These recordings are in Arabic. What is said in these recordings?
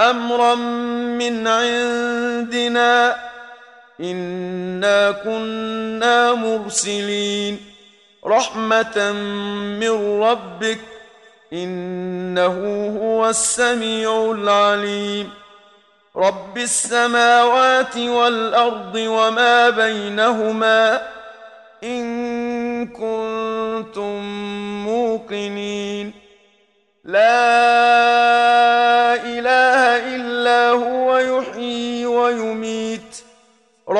أمرا من عندنا. إنا كنا مرسلين. رحمة من ربك. إنه هو السميع العليم. رب السماوات والأرض وما بينهما. إن كنتم موقنين. لا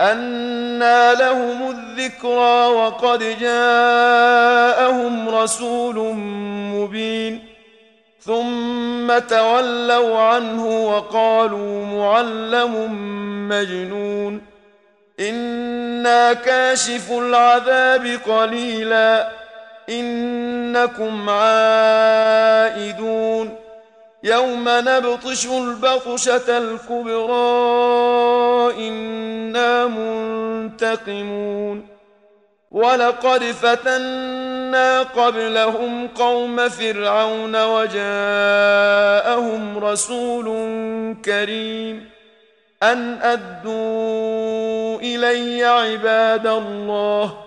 أنى لهم الذكرى وقد جاءهم رسول مبين ثم تولوا عنه وقالوا معلم مجنون أنا كاشف العذاب قليلا انكم عائدون يوم نبطش البطشه الكبرى أنا منتقمون ولقد فتنا قبلهم قوم فرعون وجاءهم رسول كريم أن أدوا إلي عباد الله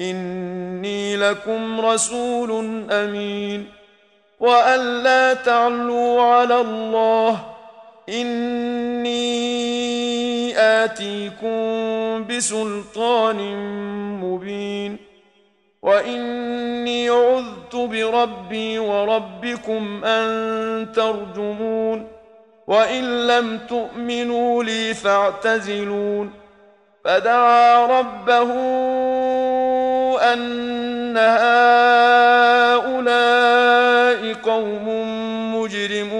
إني لكم رسول أمين وأن لا تعلوا على الله إني آتيكم بسلطان مبين وإني عذت بربي وربكم أن ترجمون وإن لم تؤمنوا لي فاعتزلون فدعا ربه أن هؤلاء قوم مجرمون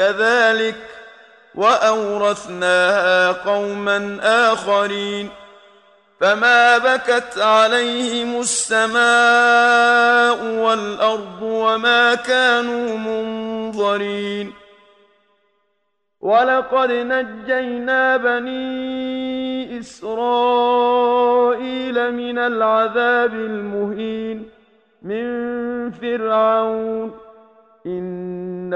كذلك وأورثناها قوما آخرين فما بكت عليهم السماء والأرض وما كانوا منظرين ولقد نجينا بني إسرائيل من العذاب المهين من فرعون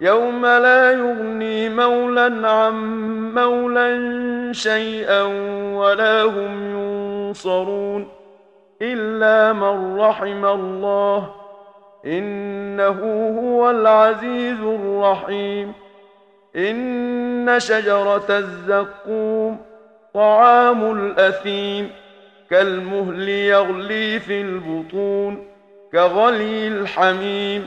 يوم لا يغني مولا عن مولا شيئا ولا هم ينصرون إلا من رحم الله إنه هو العزيز الرحيم إن شجرة الزقوم طعام الأثيم كالمهل يغلي في البطون كغلي الحميم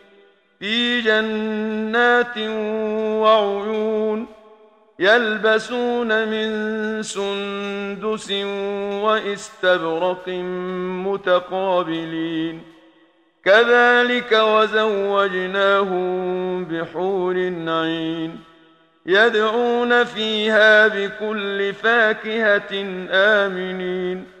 في جنات وعيون يلبسون من سندس واستبرق متقابلين. كذلك وزوجناهم بحور عين يدعون فيها بكل فاكهة آمنين.